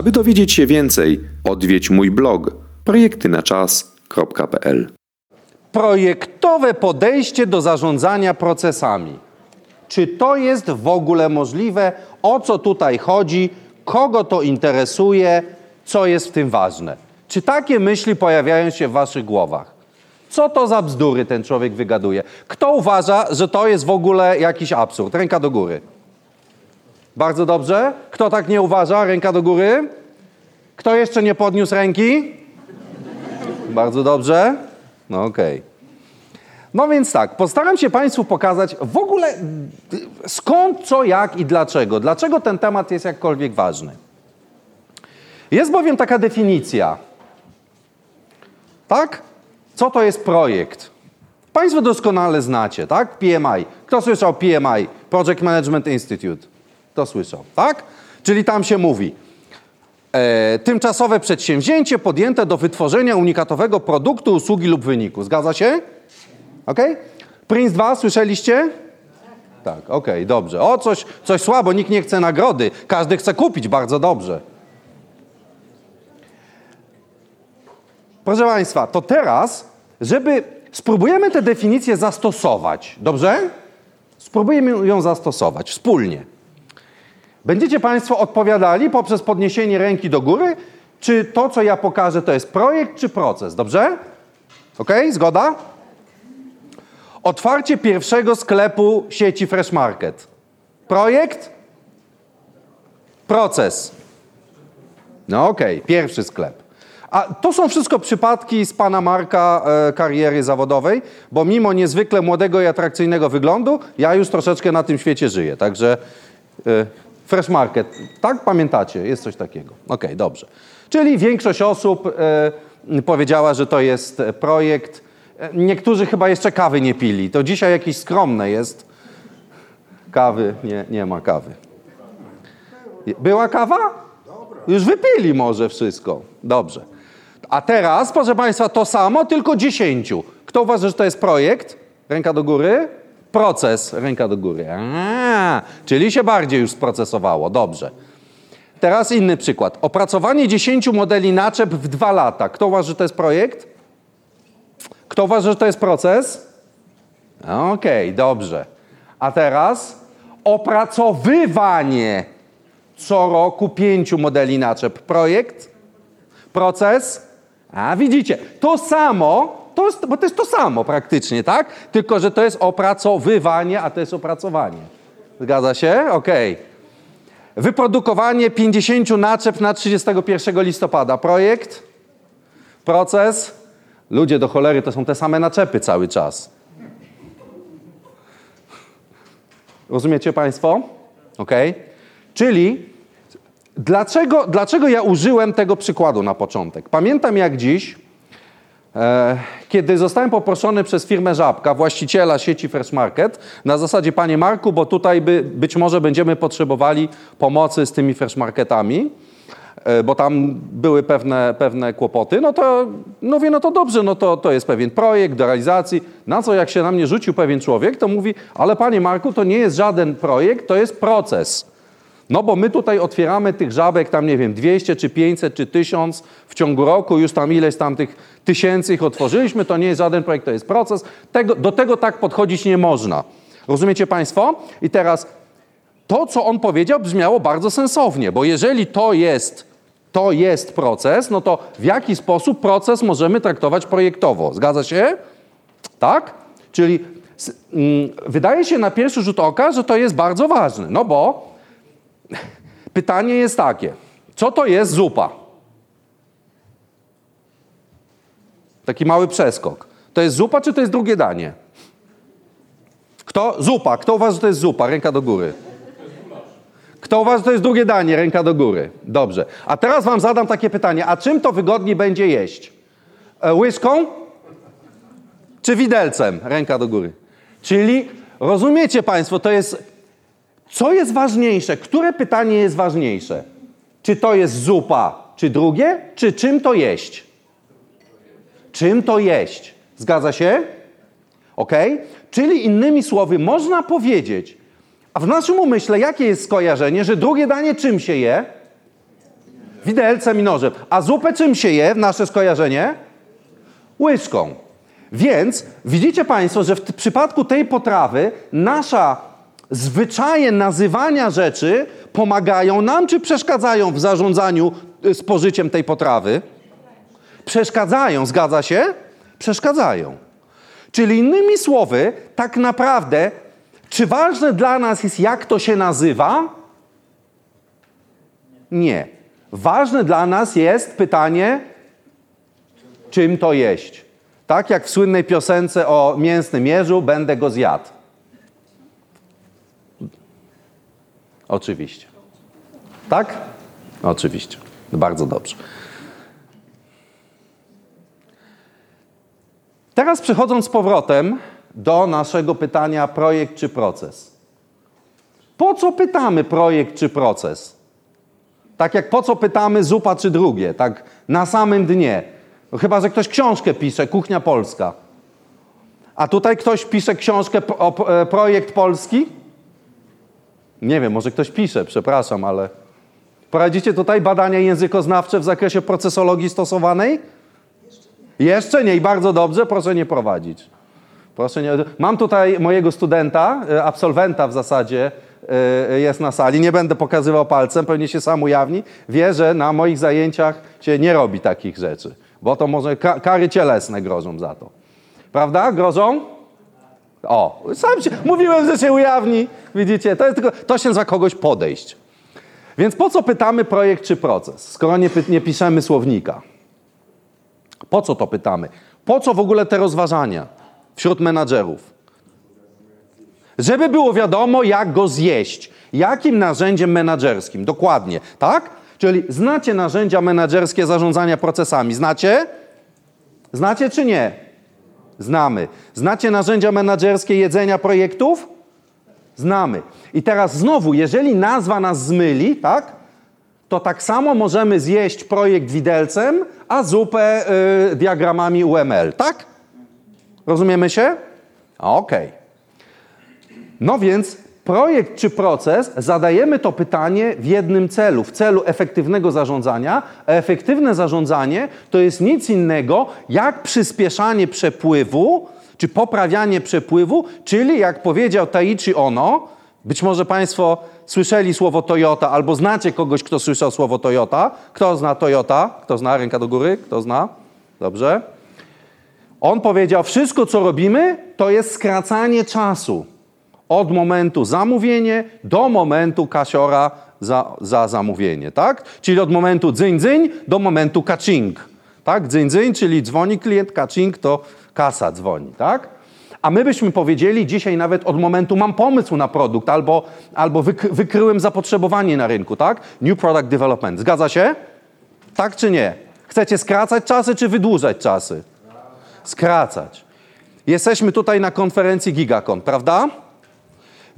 Aby dowiedzieć się więcej, odwiedź mój blog projektynaczas.pl. Projektowe podejście do zarządzania procesami. Czy to jest w ogóle możliwe? O co tutaj chodzi? Kogo to interesuje? Co jest w tym ważne? Czy takie myśli pojawiają się w waszych głowach? Co to za bzdury ten człowiek wygaduje? Kto uważa, że to jest w ogóle jakiś absurd? Ręka do góry. Bardzo dobrze. Kto tak nie uważa? Ręka do góry. Kto jeszcze nie podniósł ręki? Bardzo dobrze. No okej. No więc tak, postaram się Państwu pokazać w ogóle skąd, co, jak i dlaczego. Dlaczego ten temat jest jakkolwiek ważny. Jest bowiem taka definicja. Tak? Co to jest projekt? Państwo doskonale znacie, tak? PMI. Kto słyszał PMI? Project Management Institute. Kto słyszał, tak? Czyli tam się mówi, e, tymczasowe przedsięwzięcie podjęte do wytworzenia unikatowego produktu, usługi lub wyniku. Zgadza się? Ok? Prince 2, słyszeliście? Tak, okej, dobrze. O, coś, coś słabo, nikt nie chce nagrody. Każdy chce kupić, bardzo dobrze. Proszę Państwa, to teraz, żeby spróbujemy tę definicję zastosować, dobrze? Spróbujemy ją zastosować wspólnie. Będziecie Państwo odpowiadali poprzez podniesienie ręki do góry, czy to, co ja pokażę, to jest projekt czy proces, dobrze? Ok, zgoda? Otwarcie pierwszego sklepu sieci Fresh Market. Projekt? Proces. No okej, pierwszy sklep. A to są wszystko przypadki z pana Marka e, kariery zawodowej, bo mimo niezwykle młodego i atrakcyjnego wyglądu, ja już troszeczkę na tym świecie żyję. Także e, Fresh Market, tak pamiętacie, jest coś takiego. Okej, okay, dobrze. Czyli większość osób e, powiedziała, że to jest projekt. E, niektórzy chyba jeszcze kawy nie pili. To dzisiaj jakieś skromne jest. Kawy, nie, nie ma kawy. Była kawa? Już wypili może wszystko. Dobrze. A teraz, proszę Państwa, to samo, tylko dziesięciu. Kto uważa, że to jest projekt? Ręka do góry. Proces. Ręka do góry. A, czyli się bardziej już sprocesowało. Dobrze. Teraz inny przykład. Opracowanie dziesięciu modeli naczep w dwa lata. Kto uważa, że to jest projekt? Kto uważa, że to jest proces? Okej, okay, dobrze. A teraz opracowywanie co roku pięciu modeli naczep. Projekt? Proces? A widzicie, to samo, to jest, bo to jest to samo praktycznie, tak? Tylko, że to jest opracowywanie, a to jest opracowanie. Zgadza się? Okej. Okay. Wyprodukowanie 50 naczep na 31 listopada. Projekt? Proces? Ludzie do cholery to są te same naczepy cały czas. Rozumiecie Państwo? Ok? Czyli Dlaczego, dlaczego ja użyłem tego przykładu na początek? Pamiętam jak dziś, kiedy zostałem poproszony przez firmę Żabka, właściciela sieci Fresh Market, na zasadzie, panie Marku, bo tutaj by, być może będziemy potrzebowali pomocy z tymi Fresh Marketami, e, bo tam były pewne, pewne kłopoty, no to no mówię, no to dobrze, no to, to jest pewien projekt do realizacji. Na co jak się na mnie rzucił pewien człowiek, to mówi, ale panie Marku, to nie jest żaden projekt, to jest proces. No bo my tutaj otwieramy tych żabek tam, nie wiem, 200 czy 500 czy 1000 w ciągu roku, już tam ileś tam tych tysięcy ich otworzyliśmy, to nie jest żaden projekt, to jest proces. Tego, do tego tak podchodzić nie można. Rozumiecie Państwo? I teraz to, co on powiedział, brzmiało bardzo sensownie, bo jeżeli to jest, to jest proces, no to w jaki sposób proces możemy traktować projektowo? Zgadza się? Tak? Czyli mm, wydaje się na pierwszy rzut oka, że to jest bardzo ważne, no bo Pytanie jest takie: co to jest zupa? Taki mały przeskok. To jest zupa, czy to jest drugie danie? Kto? Zupa. Kto uważa, że to jest zupa? Ręka do góry. Kto uważa, że to jest drugie danie? Ręka do góry. Dobrze. A teraz wam zadam takie pytanie. A czym to wygodniej będzie jeść? E, łyżką? Czy widelcem? Ręka do góry. Czyli rozumiecie Państwo, to jest co jest ważniejsze? Które pytanie jest ważniejsze? Czy to jest zupa, czy drugie, czy czym to jeść? Czym to jeść? Zgadza się? Ok? Czyli innymi słowy, można powiedzieć, a w naszym umyśle jakie jest skojarzenie, że drugie danie czym się je? Widelcem i nożem. A zupę czym się je, nasze skojarzenie? Łyżką. Więc widzicie Państwo, że w przypadku tej potrawy nasza zwyczaje nazywania rzeczy pomagają nam, czy przeszkadzają w zarządzaniu y, spożyciem tej potrawy? Przeszkadzają, zgadza się? Przeszkadzają. Czyli innymi słowy, tak naprawdę, czy ważne dla nas jest, jak to się nazywa? Nie. Ważne dla nas jest pytanie, czym to jeść. Tak jak w słynnej piosence o mięsnym jeżu, będę go zjadł. Oczywiście. Tak? Oczywiście. Bardzo dobrze. Teraz przechodząc z powrotem do naszego pytania projekt czy proces. Po co pytamy projekt czy proces? Tak jak po co pytamy zupa czy drugie, tak na samym dnie. No chyba, że ktoś książkę pisze, kuchnia polska. A tutaj ktoś pisze książkę o e, projekt polski? Nie wiem, może ktoś pisze, przepraszam, ale prowadzicie tutaj badania językoznawcze w zakresie procesologii stosowanej? Jeszcze nie i bardzo dobrze, proszę nie prowadzić. Proszę nie. Mam tutaj mojego studenta, e, absolwenta w zasadzie, e, jest na sali. Nie będę pokazywał palcem, pewnie się sam ujawni. Wie, że na moich zajęciach się nie robi takich rzeczy, bo to może ka- kary cielesne grożą za to. Prawda? Grożą? O, sam się, mówiłem, że się ujawni. Widzicie, to, jest tylko, to się za kogoś podejść. Więc po co pytamy projekt czy proces, skoro nie, nie piszemy słownika? Po co to pytamy? Po co w ogóle te rozważania wśród menadżerów? Żeby było wiadomo, jak go zjeść. Jakim narzędziem menadżerskim? Dokładnie, tak? Czyli znacie narzędzia menadżerskie zarządzania procesami. Znacie? Znacie czy nie? Znamy. Znacie narzędzia menadżerskie jedzenia projektów? Znamy. I teraz znowu, jeżeli nazwa nas zmyli, tak? To tak samo możemy zjeść projekt widelcem, a zupę y, diagramami UML, tak? Rozumiemy się? Okej. No więc projekt czy proces, zadajemy to pytanie w jednym celu, w celu efektywnego zarządzania, a efektywne zarządzanie to jest nic innego jak przyspieszanie przepływu, czy poprawianie przepływu, czyli jak powiedział Taichi Ono, być może Państwo słyszeli słowo Toyota albo znacie kogoś, kto słyszał słowo Toyota. Kto zna Toyota? Kto zna? Ręka do góry. Kto zna? Dobrze. On powiedział, wszystko co robimy, to jest skracanie czasu od momentu zamówienie do momentu kasiora za, za zamówienie, tak? Czyli od momentu dzyń, dzyń do momentu kaching, tak? Dzyń, dzyń, czyli dzwoni klient, kaching to kasa dzwoni, tak? A my byśmy powiedzieli dzisiaj nawet od momentu mam pomysł na produkt albo, albo wykry, wykryłem zapotrzebowanie na rynku, tak? New Product Development. Zgadza się? Tak czy nie? Chcecie skracać czasy czy wydłużać czasy? Skracać. Jesteśmy tutaj na konferencji Gigacon, prawda?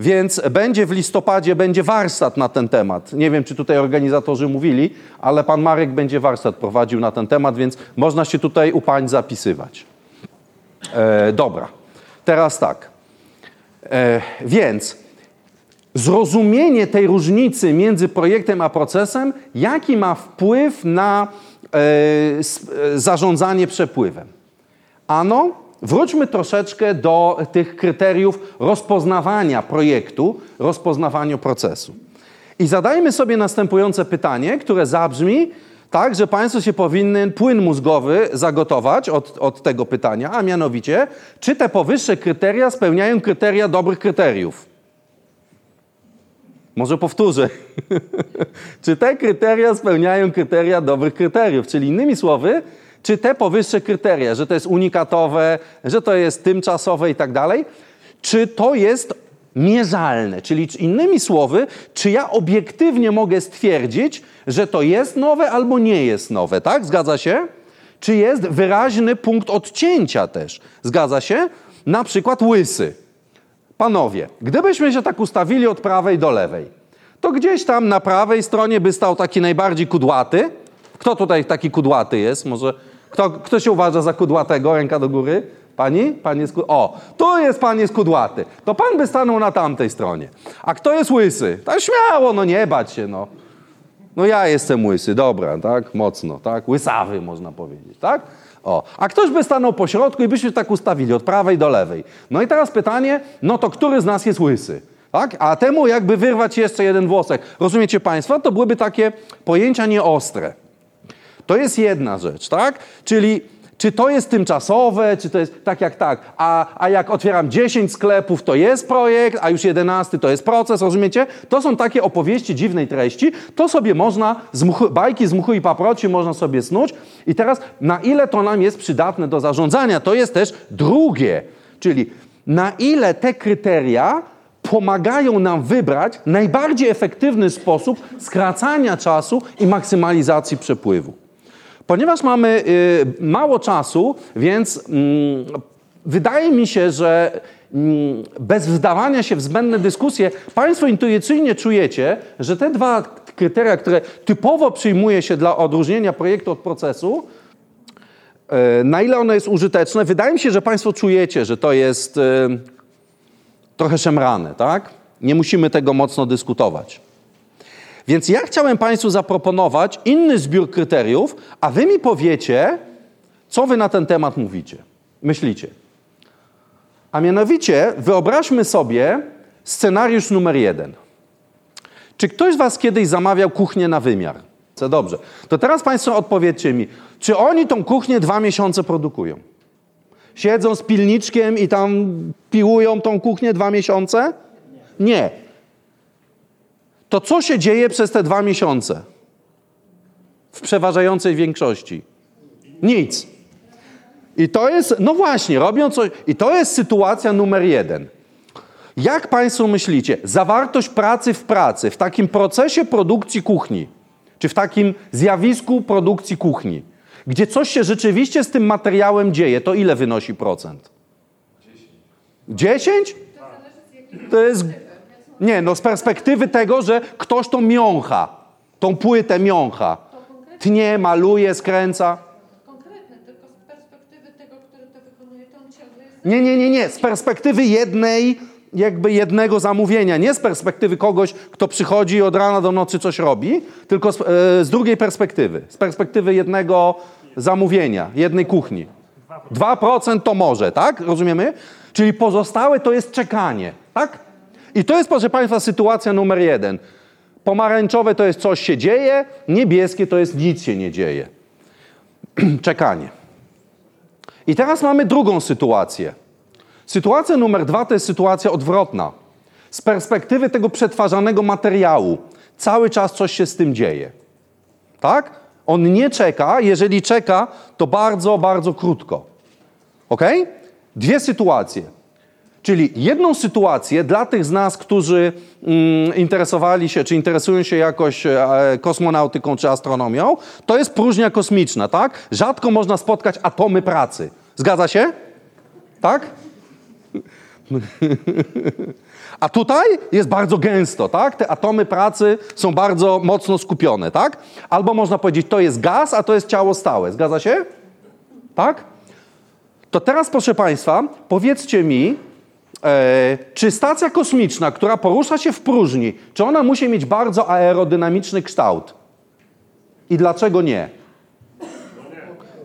Więc będzie w listopadzie będzie warsztat na ten temat. Nie wiem, czy tutaj organizatorzy mówili, ale pan Marek będzie warsztat prowadził na ten temat, więc można się tutaj u pań zapisywać. E, dobra, teraz tak. E, więc zrozumienie tej różnicy między projektem a procesem, jaki ma wpływ na e, e, zarządzanie przepływem. Ano, wróćmy troszeczkę do tych kryteriów rozpoznawania projektu, rozpoznawania procesu. I zadajmy sobie następujące pytanie, które zabrzmi tak, że Państwo się powinien płyn mózgowy zagotować od, od tego pytania, a mianowicie, czy te powyższe kryteria spełniają kryteria dobrych kryteriów? Może powtórzę. czy te kryteria spełniają kryteria dobrych kryteriów? Czyli innymi słowy, czy te powyższe kryteria, że to jest unikatowe, że to jest tymczasowe i tak dalej, czy to jest mierzalne? Czyli czy- innymi słowy, czy ja obiektywnie mogę stwierdzić, że to jest nowe albo nie jest nowe, tak? Zgadza się? Czy jest wyraźny punkt odcięcia też? Zgadza się? Na przykład łysy. Panowie, gdybyśmy się tak ustawili od prawej do lewej, to gdzieś tam na prawej stronie by stał taki najbardziej kudłaty. Kto tutaj taki kudłaty jest? Może kto, kto się uważa za kudłatego? Ręka do góry. Pani? Pan jest ku- O, tu jest pan jest kudłaty. To pan by stanął na tamtej stronie. A kto jest łysy? Tak śmiało, no nie bać się, no. No ja jestem łysy, dobra, tak? Mocno, tak? Łysawy można powiedzieć, tak? O, a ktoś by stanął po środku i byśmy tak ustawili od prawej do lewej. No i teraz pytanie, no to który z nas jest łysy? Tak? A temu jakby wyrwać jeszcze jeden włosek. Rozumiecie Państwo? To byłyby takie pojęcia nieostre. To jest jedna rzecz, tak? Czyli czy to jest tymczasowe, czy to jest tak jak tak, a, a jak otwieram 10 sklepów, to jest projekt, a już 11 to jest proces, rozumiecie? To są takie opowieści dziwnej treści, to sobie można, z bajki z mchu i paproci można sobie snuć i teraz na ile to nam jest przydatne do zarządzania, to jest też drugie, czyli na ile te kryteria pomagają nam wybrać najbardziej efektywny sposób skracania czasu i maksymalizacji przepływu. Ponieważ mamy y, mało czasu, więc mm, wydaje mi się, że mm, bez wdawania się w zbędne dyskusje, Państwo intuicyjnie czujecie, że te dwa kryteria, które typowo przyjmuje się dla odróżnienia projektu od procesu, y, na ile ono jest użyteczne, wydaje mi się, że Państwo czujecie, że to jest y, trochę szemrane, tak? Nie musimy tego mocno dyskutować. Więc ja chciałem Państwu zaproponować inny zbiór kryteriów, a Wy mi powiecie, co Wy na ten temat mówicie, myślicie. A mianowicie wyobraźmy sobie scenariusz numer jeden. Czy ktoś z Was kiedyś zamawiał kuchnię na wymiar? Co dobrze. To teraz Państwo odpowiedzcie mi, czy oni tą kuchnię dwa miesiące produkują? Siedzą z pilniczkiem i tam piłują tą kuchnię dwa miesiące? Nie. To co się dzieje przez te dwa miesiące? W przeważającej większości. Nic. I to jest, no właśnie, robią coś. I to jest sytuacja numer jeden. Jak Państwo myślicie, zawartość pracy w pracy, w takim procesie produkcji kuchni, czy w takim zjawisku produkcji kuchni, gdzie coś się rzeczywiście z tym materiałem dzieje, to ile wynosi procent? 10? To jest. Nie, no z perspektywy tego, że ktoś to miącha, tą płytę miącha. Tnie, maluje, skręca. konkretne, tylko z perspektywy tego, który to wykonuje, to on ciągle jest... Nie, nie, nie, nie. Z perspektywy jednej, jakby jednego zamówienia. Nie z perspektywy kogoś, kto przychodzi i od rana do nocy coś robi, tylko z, e, z drugiej perspektywy. Z perspektywy jednego zamówienia, jednej kuchni. 2% to może, tak? Rozumiemy? Czyli pozostałe to jest czekanie, tak? I to jest, proszę Państwa, sytuacja numer jeden. Pomarańczowe to jest coś się dzieje, niebieskie to jest nic się nie dzieje. czekanie. I teraz mamy drugą sytuację. Sytuacja numer dwa to jest sytuacja odwrotna. Z perspektywy tego przetwarzanego materiału cały czas coś się z tym dzieje. Tak? On nie czeka, jeżeli czeka, to bardzo, bardzo krótko. Ok? Dwie sytuacje. Czyli jedną sytuację dla tych z nas, którzy mm, interesowali się, czy interesują się jakoś e, kosmonautyką czy astronomią, to jest próżnia kosmiczna, tak? Rzadko można spotkać atomy pracy. Zgadza się? Tak? A tutaj jest bardzo gęsto, tak? Te atomy pracy są bardzo mocno skupione, tak? Albo można powiedzieć, to jest gaz, a to jest ciało stałe. Zgadza się? Tak? To teraz, proszę Państwa, powiedzcie mi, e, czy stacja kosmiczna, która porusza się w próżni, czy ona musi mieć bardzo aerodynamiczny kształt? I dlaczego nie?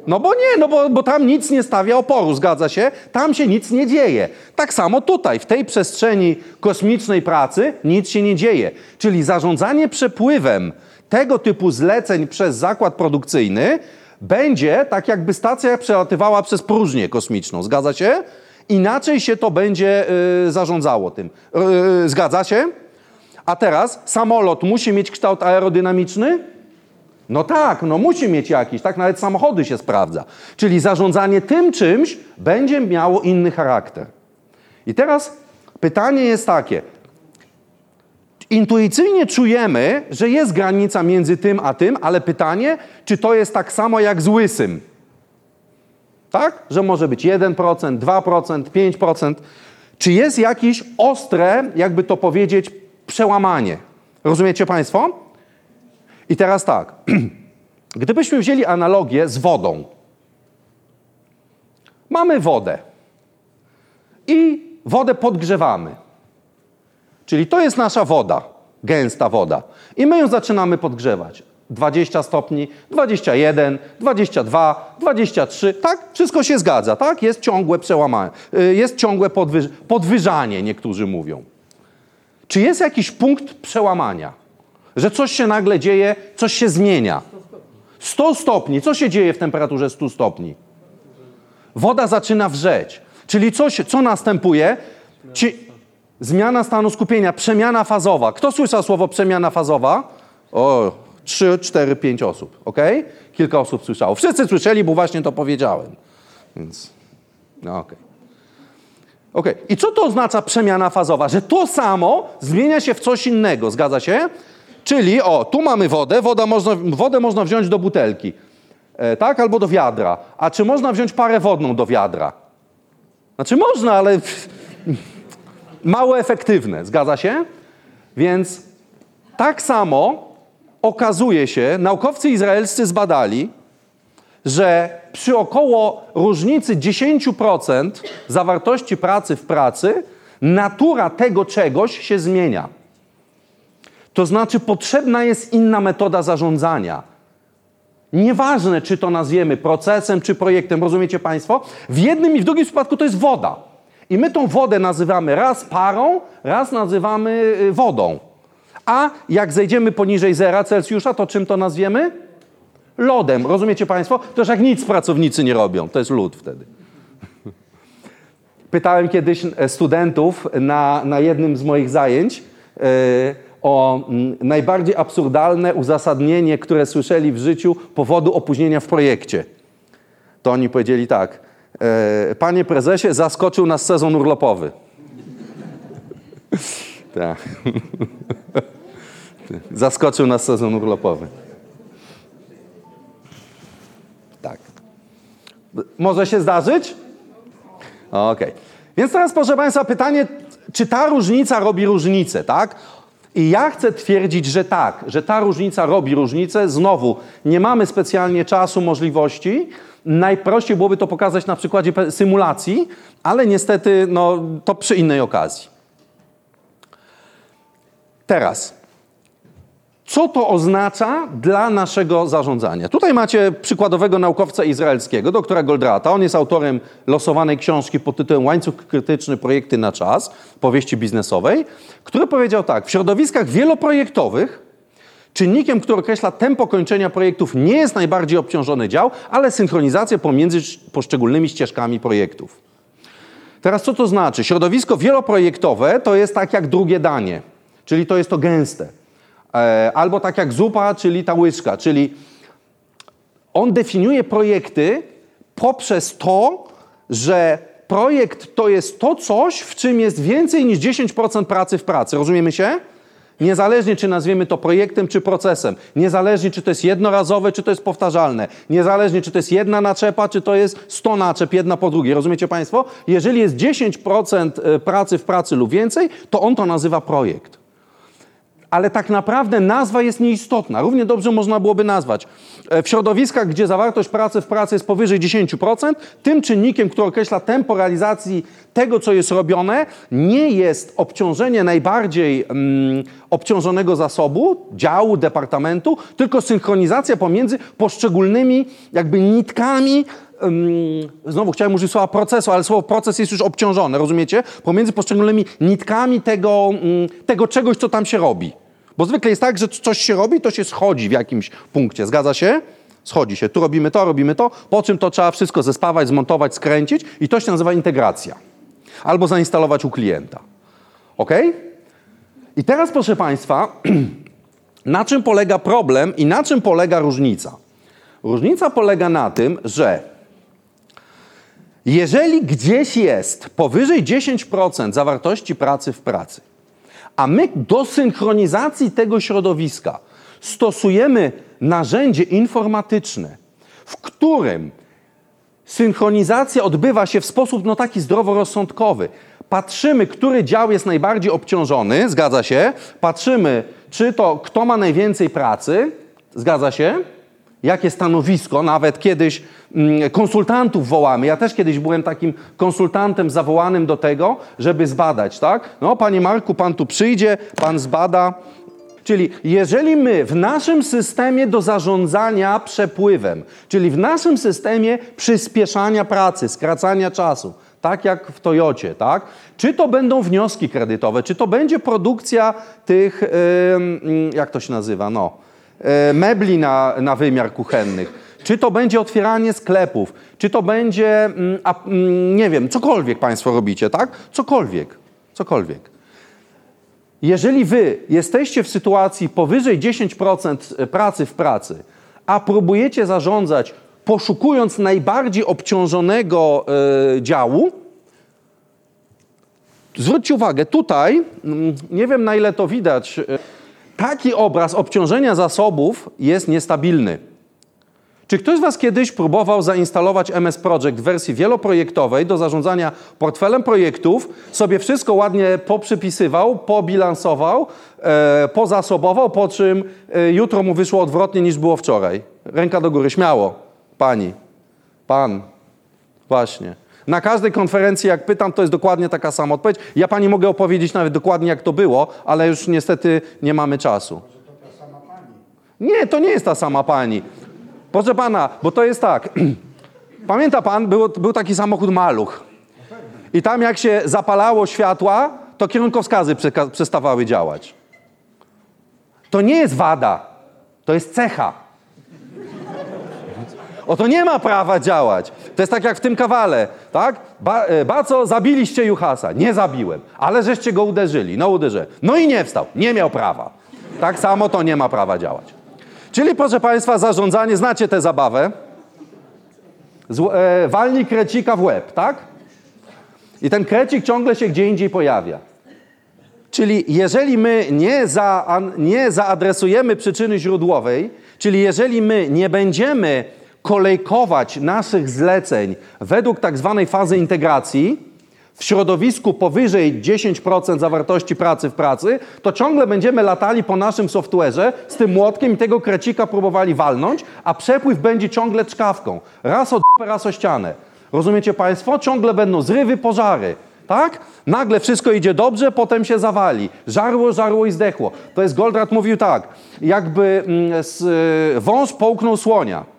No bo nie, no bo, bo tam nic nie stawia oporu, zgadza się? Tam się nic nie dzieje. Tak samo tutaj, w tej przestrzeni kosmicznej pracy nic się nie dzieje. Czyli zarządzanie przepływem tego typu zleceń przez zakład produkcyjny będzie tak, jakby stacja przelatywała przez próżnię kosmiczną, zgadza się? Inaczej się to będzie y, zarządzało tym. Y, zgadza się? A teraz samolot musi mieć kształt aerodynamiczny? No tak, no musi mieć jakiś, tak nawet samochody się sprawdza. Czyli zarządzanie tym czymś będzie miało inny charakter. I teraz pytanie jest takie. Intuicyjnie czujemy, że jest granica między tym a tym, ale pytanie, czy to jest tak samo jak z łysym? Tak? Że może być 1%, 2%, 5%. Czy jest jakieś ostre, jakby to powiedzieć, przełamanie? Rozumiecie Państwo? I teraz tak. Gdybyśmy wzięli analogię z wodą. Mamy wodę i wodę podgrzewamy. Czyli to jest nasza woda. gęsta woda. I my ją zaczynamy podgrzewać. 20 stopni, 21, 22, 23, tak? Wszystko się zgadza, tak? Jest ciągłe przełamanie, y, jest ciągłe podwyż podwyżanie, niektórzy mówią. Czy jest jakiś punkt przełamania? Że coś się nagle dzieje, coś się zmienia. 100 stopni. Co się dzieje w temperaturze 100 stopni? Woda zaczyna wrzeć. Czyli coś, co następuje? Ci, zmiana stanu skupienia, przemiana fazowa. Kto słyszał słowo przemiana fazowa? O, 3, 4, 5 osób, ok? Kilka osób słyszało. Wszyscy słyszeli, bo właśnie to powiedziałem. Więc, no okej. Okej. I co to oznacza przemiana fazowa? Że to samo zmienia się w coś innego, zgadza się? Czyli, o, tu mamy wodę, woda można, wodę można wziąć do butelki, e, tak? Albo do wiadra. A czy można wziąć parę wodną do wiadra? Znaczy można, ale mało efektywne, zgadza się? Więc tak samo okazuje się, naukowcy izraelscy zbadali, że przy około różnicy 10% zawartości pracy w pracy, natura tego czegoś się zmienia. To znaczy, potrzebna jest inna metoda zarządzania. Nieważne, czy to nazwiemy procesem, czy projektem, rozumiecie Państwo? W jednym i w drugim przypadku to jest woda. I my tą wodę nazywamy raz parą, raz nazywamy y, wodą. A jak zejdziemy poniżej zera Celsjusza, to czym to nazwiemy? Lodem. Rozumiecie Państwo? To już jak nic pracownicy nie robią. To jest lód wtedy. Pytałem kiedyś e, studentów na, na jednym z moich zajęć e, o mm, najbardziej absurdalne uzasadnienie, które słyszeli w życiu powodu opóźnienia w projekcie. To oni powiedzieli tak. E, Panie prezesie, zaskoczył nas sezon urlopowy. tak. Zaskoczył nas sezon urlopowy. Tak. Może się zdarzyć? Okej. Więc teraz, proszę Państwa, pytanie, czy ta różnica robi różnicę, tak? I ja chcę twierdzić, że tak, że ta różnica robi różnicę. Znowu, nie mamy specjalnie czasu, możliwości. Najprościej byłoby to pokazać na przykładzie symulacji, ale niestety no, to przy innej okazji. Teraz, co to oznacza dla naszego zarządzania? Tutaj macie przykładowego naukowca izraelskiego, doktora Goldrata. On jest autorem losowanej książki pod tytułem Łańcuch krytyczny projekty na czas, powieści biznesowej, który powiedział tak: W środowiskach wieloprojektowych czynnikiem, który określa tempo kończenia projektów, nie jest najbardziej obciążony dział, ale synchronizacja pomiędzy poszczególnymi ścieżkami projektów. Teraz co to znaczy? Środowisko wieloprojektowe to jest tak jak drugie danie, czyli to jest to gęste. E, Albo tak jak zupa, czyli ta łyżka, czyli on definiuje projekty poprzez to, że projekt to jest to coś, w czym jest więcej niż 10% pracy w pracy. Rozumiemy się? Niezależnie, czy nazwiemy to projektem, czy procesem. Niezależnie, czy to jest jednorazowe, czy to jest powtarzalne. Niezależnie, czy to jest jedna naczepa, czy to jest 100 naczep, jedna po drugiej. Rozumiecie Państwo? Jeżeli jest 10% pracy w pracy lub więcej, to on to nazywa projekt ale tak naprawdę nazwa jest nieistotna. Równie dobrze można byłoby nazwać. E, W środowiskach, gdzie zawartość pracy w pracy jest powyżej 10%, tym czynnikiem, który określa tempo realizacji tego, co jest robione, nie jest obciążenie najbardziej mm, obciążonego zasobu, działu, departamentu, tylko synchronizacja pomiędzy poszczególnymi jakby nitkami znowu chciałem użyć słowa procesu, ale słowo proces jest już obciążone, rozumiecie? Pomiędzy poszczególnymi nitkami tego, ym, tego czegoś, co tam się robi. Bo zwykle jest tak, że coś się robi, to się schodzi w jakimś punkcie. Zgadza się? Schodzi się. Tu robimy to, robimy to, po czym to trzeba wszystko zespawać, zmontować, skręcić i to się nazywa integracja. Albo zainstalować u klienta. Ok? I teraz, proszę Państwa, na czym polega problem i na czym polega różnica? Różnica polega na tym, że jeżeli gdzieś jest powyżej 10% zawartości pracy w pracy, a my do synchronizacji tego środowiska stosujemy narzędzie informatyczne, w którym synchronizacja odbywa się w sposób no taki zdroworozsądkowy. Patrzymy, który dział jest najbardziej obciążony, zgadza się. Patrzymy, czy to kto ma najwięcej pracy, zgadza się. Jakie stanowisko, nawet kiedyś konsultantów wołamy. Ja też kiedyś byłem takim konsultantem zawołanym do tego, żeby zbadać, tak? No, panie Marku, pan tu przyjdzie, pan zbada Czyli jeżeli my w naszym systemie do zarządzania przepływem, czyli w naszym systemie przyspieszania pracy, skracania czasu, tak jak w Toyocie, tak? Czy to będą wnioski kredytowe, czy to będzie produkcja tych, ym, jak to się nazywa, no, e, mebli na, na wymiar kuchennych, czy to będzie otwieranie sklepów, czy to będzie, mm, mm, nie wiem, cokolwiek Państwo robicie, tak? Cokolwiek, cokolwiek. Jeżeli wy jesteście w sytuacji powyżej 10% pracy w pracy, a próbujecie zarządzać poszukując najbardziej obciążonego e, działu, zwróćcie uwagę, tutaj, mm, nie wiem na ile to widać, e, taki obraz obciążenia zasobów jest niestabilny. Czy ktoś z Was kiedyś próbował zainstalować MS Project w wersji wieloprojektowej do zarządzania portfelem projektów, sobie wszystko ładnie poprzypisywał, pobilansował, e, pozasobował, po czym e, jutro mu wyszło odwrotnie niż było wczoraj? Ręka do góry, śmiało. Pani, pan, właśnie. Na każdej konferencji, jak pytam, to jest dokładnie taka sama odpowiedź. Ja pani mogę opowiedzieć nawet dokładnie, jak to było, ale już niestety nie mamy czasu. Nie, to nie jest ta sama pani. Proszę pana, bo to jest tak. Pamięta pan, był, był taki samochód maluch. I tam jak się zapalało światła, to kierunkowskazy przestawały działać. To nie jest wada, to jest cecha. O to nie ma prawa działać. To jest tak jak w tym kawale, tak? Ba, e, Baco, zabiliście Juhasa. Nie zabiłem, ale żeście go uderzyli. No uderzę. No i nie wstał. Nie miał prawa. Tak samo to nie ma prawa działać. Czyli proszę Państwa, zarządzanie, znacie tę zabawę? Zł, e, walnij krecika w łeb, tak? I ten krecik ciągle się gdzie indziej pojawia. Czyli jeżeli my nie, za, nie zaadresujemy przyczyny źródłowej, czyli jeżeli my nie będziemy kolejkować naszych zleceń według tak zwanej fazy integracji, w środowisku powyżej 10% zawartości pracy w pracy, to ciągle będziemy latali po naszym software'ze z tym młotkiem i tego krecika próbowali walnąć, a przepływ będzie ciągle czkawką. Raz o dupę, raz o ścianę. Rozumiecie Państwo? Ciągle będą zrywy, pożary. Tak? Nagle wszystko idzie dobrze, potem się zawali. Żarło, żarło i zdechło. To jest Goldratt mówił tak, jakby mm, wąż połknął słonia.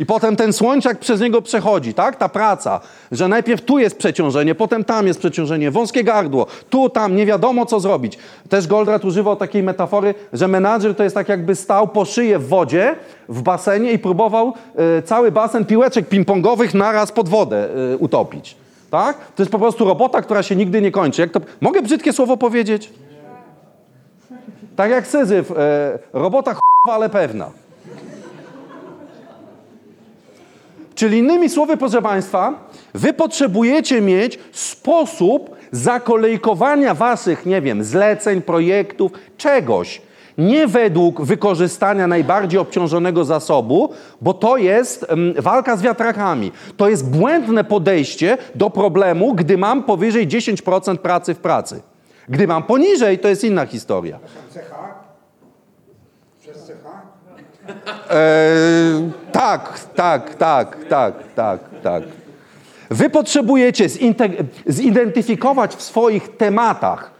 I potem ten słończak przez niego przechodzi, tak? Ta praca, że najpierw tu jest przeciążenie, potem tam jest przeciążenie, wąskie gardło, tu, tam, nie wiadomo co zrobić. Też Goldratt używał takiej metafory, że menadżer to jest tak jakby stał po szyję w wodzie, w basenie i próbował e, cały basen piłeczek ping-pongowych naraz pod wodę e, utopić. Tak? To jest po prostu robota, która się nigdy nie kończy. Jak to... Mogę brzydkie słowo powiedzieć? Tak jak Syzyf, e, robota ch**wa, ale pewna. Czyli innymi słowy, proszę Państwa, Wy potrzebujecie mieć sposób zakolejkowania Waszych, nie wiem, zleceń, projektów, czegoś. Nie według wykorzystania najbardziej obciążonego zasobu, bo to jest mm, walka z wiatrakami. To jest błędne podejście do problemu, gdy mam powyżej 10% pracy w pracy. Gdy mam poniżej, to jest inna historia. Cecha? Przez cecha? Eee, tak, tak, tak, tak, tak, tak. Wy potrzebujecie zidentyfikować w swoich tematach,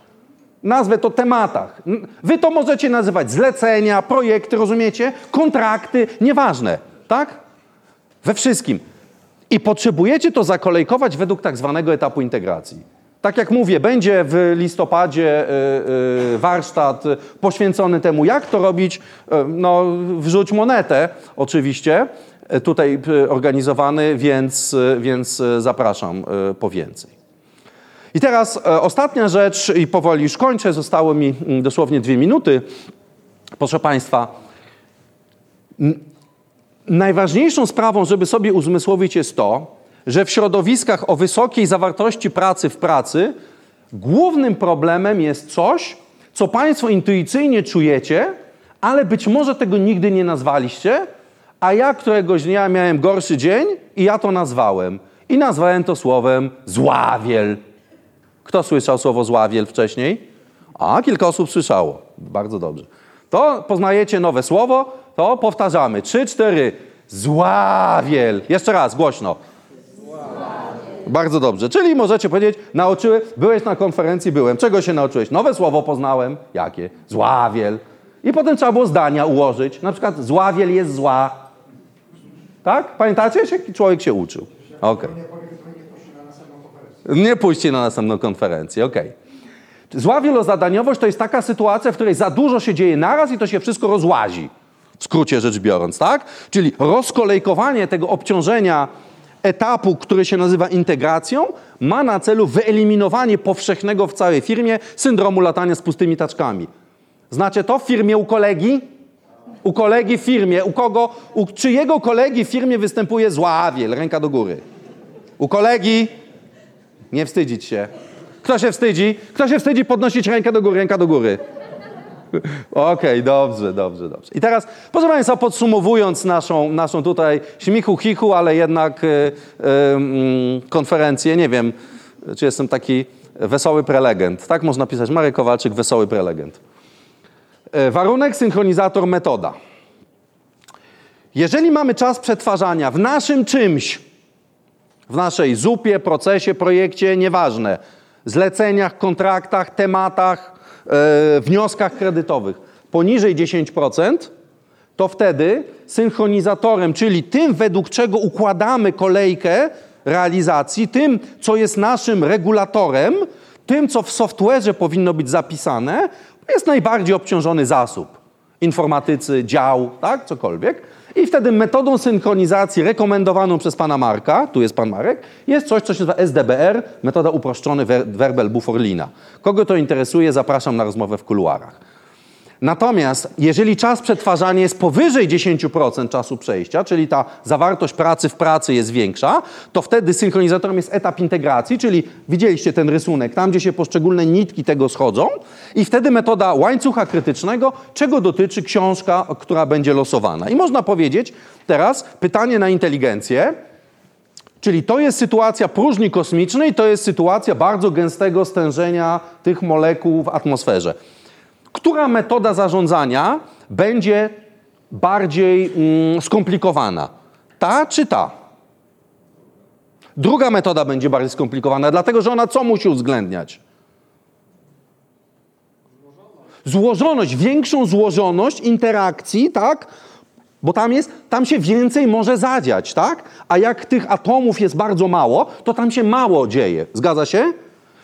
nazwę to tematach. Wy to możecie nazywać zlecenia, projekty, rozumiecie? Kontrakty, nieważne, tak? We wszystkim. I potrzebujecie to zakolejkować według tak zwanego etapu integracji. Tak jak mówię, będzie w listopadzie y, y, warsztat poświęcony temu, jak to robić. Y, No, wrzuć monetę, oczywiście, tutaj organizowany, więc, więc zapraszam po więcej. I teraz e, ostatnia rzecz, i powoli już kończę, zostało mi mm, dosłownie dwie minuty. Proszę Państwa, Najważniejszą sprawą, żeby sobie uzmysłowić, jest to, że w środowiskach o wysokiej zawartości pracy w pracy głównym problemem jest coś, co Państwo intuicyjnie czujecie, ale być może tego nigdy nie nazwaliście, a ja któregoś dnia miałem gorszy dzień i ja to nazwałem. I nazwałem to słowem zławiel. Kto słyszał słowo zławiel wcześniej? A, kilka osób słyszało. Bardzo dobrze. To poznajecie nowe słowo, to powtarzamy. Trzy, cztery. Zławiel. Jeszcze raz, głośno. Bardzo dobrze. Czyli możecie powiedzieć, nauczyły, byłeś na konferencji, byłem. Czego się nauczyłeś? Nowe słowo poznałem. Jakie? Zławiel. I potem trzeba było zdania ułożyć. Na przykład zławiel jest zła. Tak? Pamiętacie? Jaki człowiek się uczył. Okej. To nie puści na następną konferencję. Nie pójście na następną konferencję, okej. Zła wielozadaniowość to jest taka sytuacja, w której za dużo się dzieje naraz i to się wszystko rozłazi. W skrócie rzecz biorąc, tak? Czyli rozkolejkowanie tego obciążenia etapu, który się nazywa integracją, ma na celu wyeliminowanie powszechnego w całej firmie syndromu latania z pustymi taczkami. Znacie to w firmie u kolegi? U kolegi w firmie, u kogo, u czyjego kolegi w firmie występuje zławiel? Ręka do góry. U kolegi nie wstydzić się. Kto się wstydzi? Kto się wstydzi podnosić rękę do góry, ręka do góry? Okej, dobrze, dobrze, dobrze. I teraz, proszę Państwa, podsumowując naszą, naszą tutaj śmichu, chichu, ale jednak y, y, konferencję, nie wiem, czy jestem taki wesoły prelegent. Tak można pisać, Marek Kowalczyk, wesoły prelegent. Y, warunek, synchronizator, metoda. Jeżeli mamy czas przetwarzania w naszym czymś, w naszej zupie, procesie, projekcie, nieważne, zleceniach, kontraktach, tematach, e, wnioskach kredytowych poniżej 10%, to wtedy synchronizatorem, czyli tym, według czego układamy kolejkę realizacji, tym, co jest naszym regulatorem, tym, co w software'ze powinno być zapisane, jest najbardziej obciążony zasób. Informatycy, dział, tak, cokolwiek. I wtedy metodą synchronizacji rekomendowaną przez pana Marka, tu jest pan Marek, jest coś, co się nazywa SDBR, metoda uproszczony wer- werbel Bufforlina. Kogo to interesuje, zapraszam na rozmowę w kuluarach. Natomiast jeżeli czas przetwarzania jest powyżej 10% czasu przejścia, czyli ta zawartość pracy w pracy jest większa, to wtedy synchronizatorem jest etap integracji, czyli widzieliście ten rysunek, tam gdzie się poszczególne nitki tego schodzą i wtedy metoda łańcucha krytycznego, czego dotyczy książka, która będzie losowana. I można powiedzieć teraz pytanie na inteligencję, Czyli to jest sytuacja próżni kosmicznej, to jest sytuacja bardzo gęstego stężenia tych molekuł w atmosferze. Która metoda zarządzania będzie bardziej mm, skomplikowana? Ta czy ta? Druga metoda będzie bardziej skomplikowana, dlatego że ona co musi uwzględniać? Złożoność, większą złożoność interakcji, tak? Bo tam jest, tam się więcej może zadziać, tak? A jak tych atomów jest bardzo mało, to tam się mało dzieje. Zgadza się?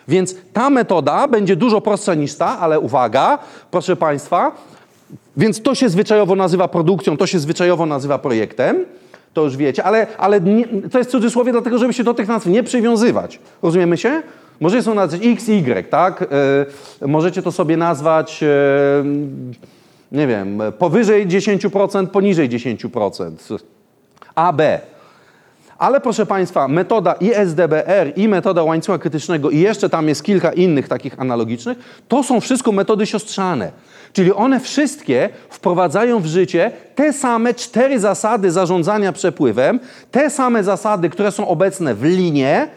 Więc ta metoda będzie dużo prostsza niż ta, ale uwaga, proszę Państwa, więc to się zwyczajowo nazywa produkcją, to się zwyczajowo nazywa projektem, to już wiecie, ale, ale nie, to jest cudzysłowie dlatego, żeby się do tych nazw nie przywiązywać. Rozumiemy się? Możecie są nazwać X, Y, tak? E, możecie to sobie nazwać, e, nie wiem, powyżej 10%, poniżej 10%. A, B. Ale proszę Państwa, metoda i SDBR, i metoda łańcucha krytycznego, i jeszcze tam jest kilka innych takich analogicznych, to są wszystko metody siostrzane. Czyli one wszystkie wprowadzają w życie te same cztery zasady zarządzania przepływem, te same zasady, które są obecne w linie,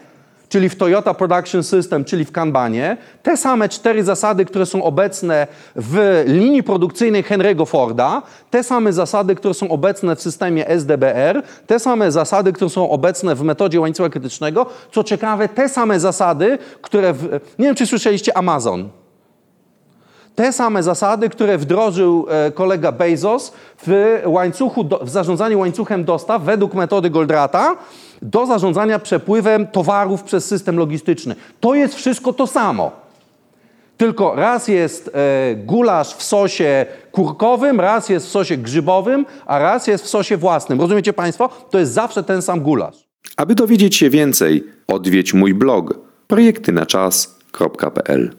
czyli w Toyota Production System, czyli w Kanbanie, te same cztery zasady, które są obecne w linii produkcyjnej Henry'ego Forda, te same zasady, które są obecne w systemie SDBR, te same zasady, które są obecne w metodzie łańcucha krytycznego, co ciekawe, te same zasady, które, w, nie wiem czy słyszeliście Amazon, te same zasady, które wdrożył e, kolega Bezos w, łańcuchu, w zarządzaniu łańcuchem dostaw według metody Goldrata do zarządzania przepływem towarów przez system logistyczny. To jest wszystko to samo. Tylko raz jest e, gulasz w sosie kurkowym, raz jest w sosie grzybowym, a raz jest w sosie własnym. Rozumiecie Państwo? To jest zawsze ten sam gulasz. Aby dowiedzieć się więcej, odwiedź mój blog projektynaczas.pl.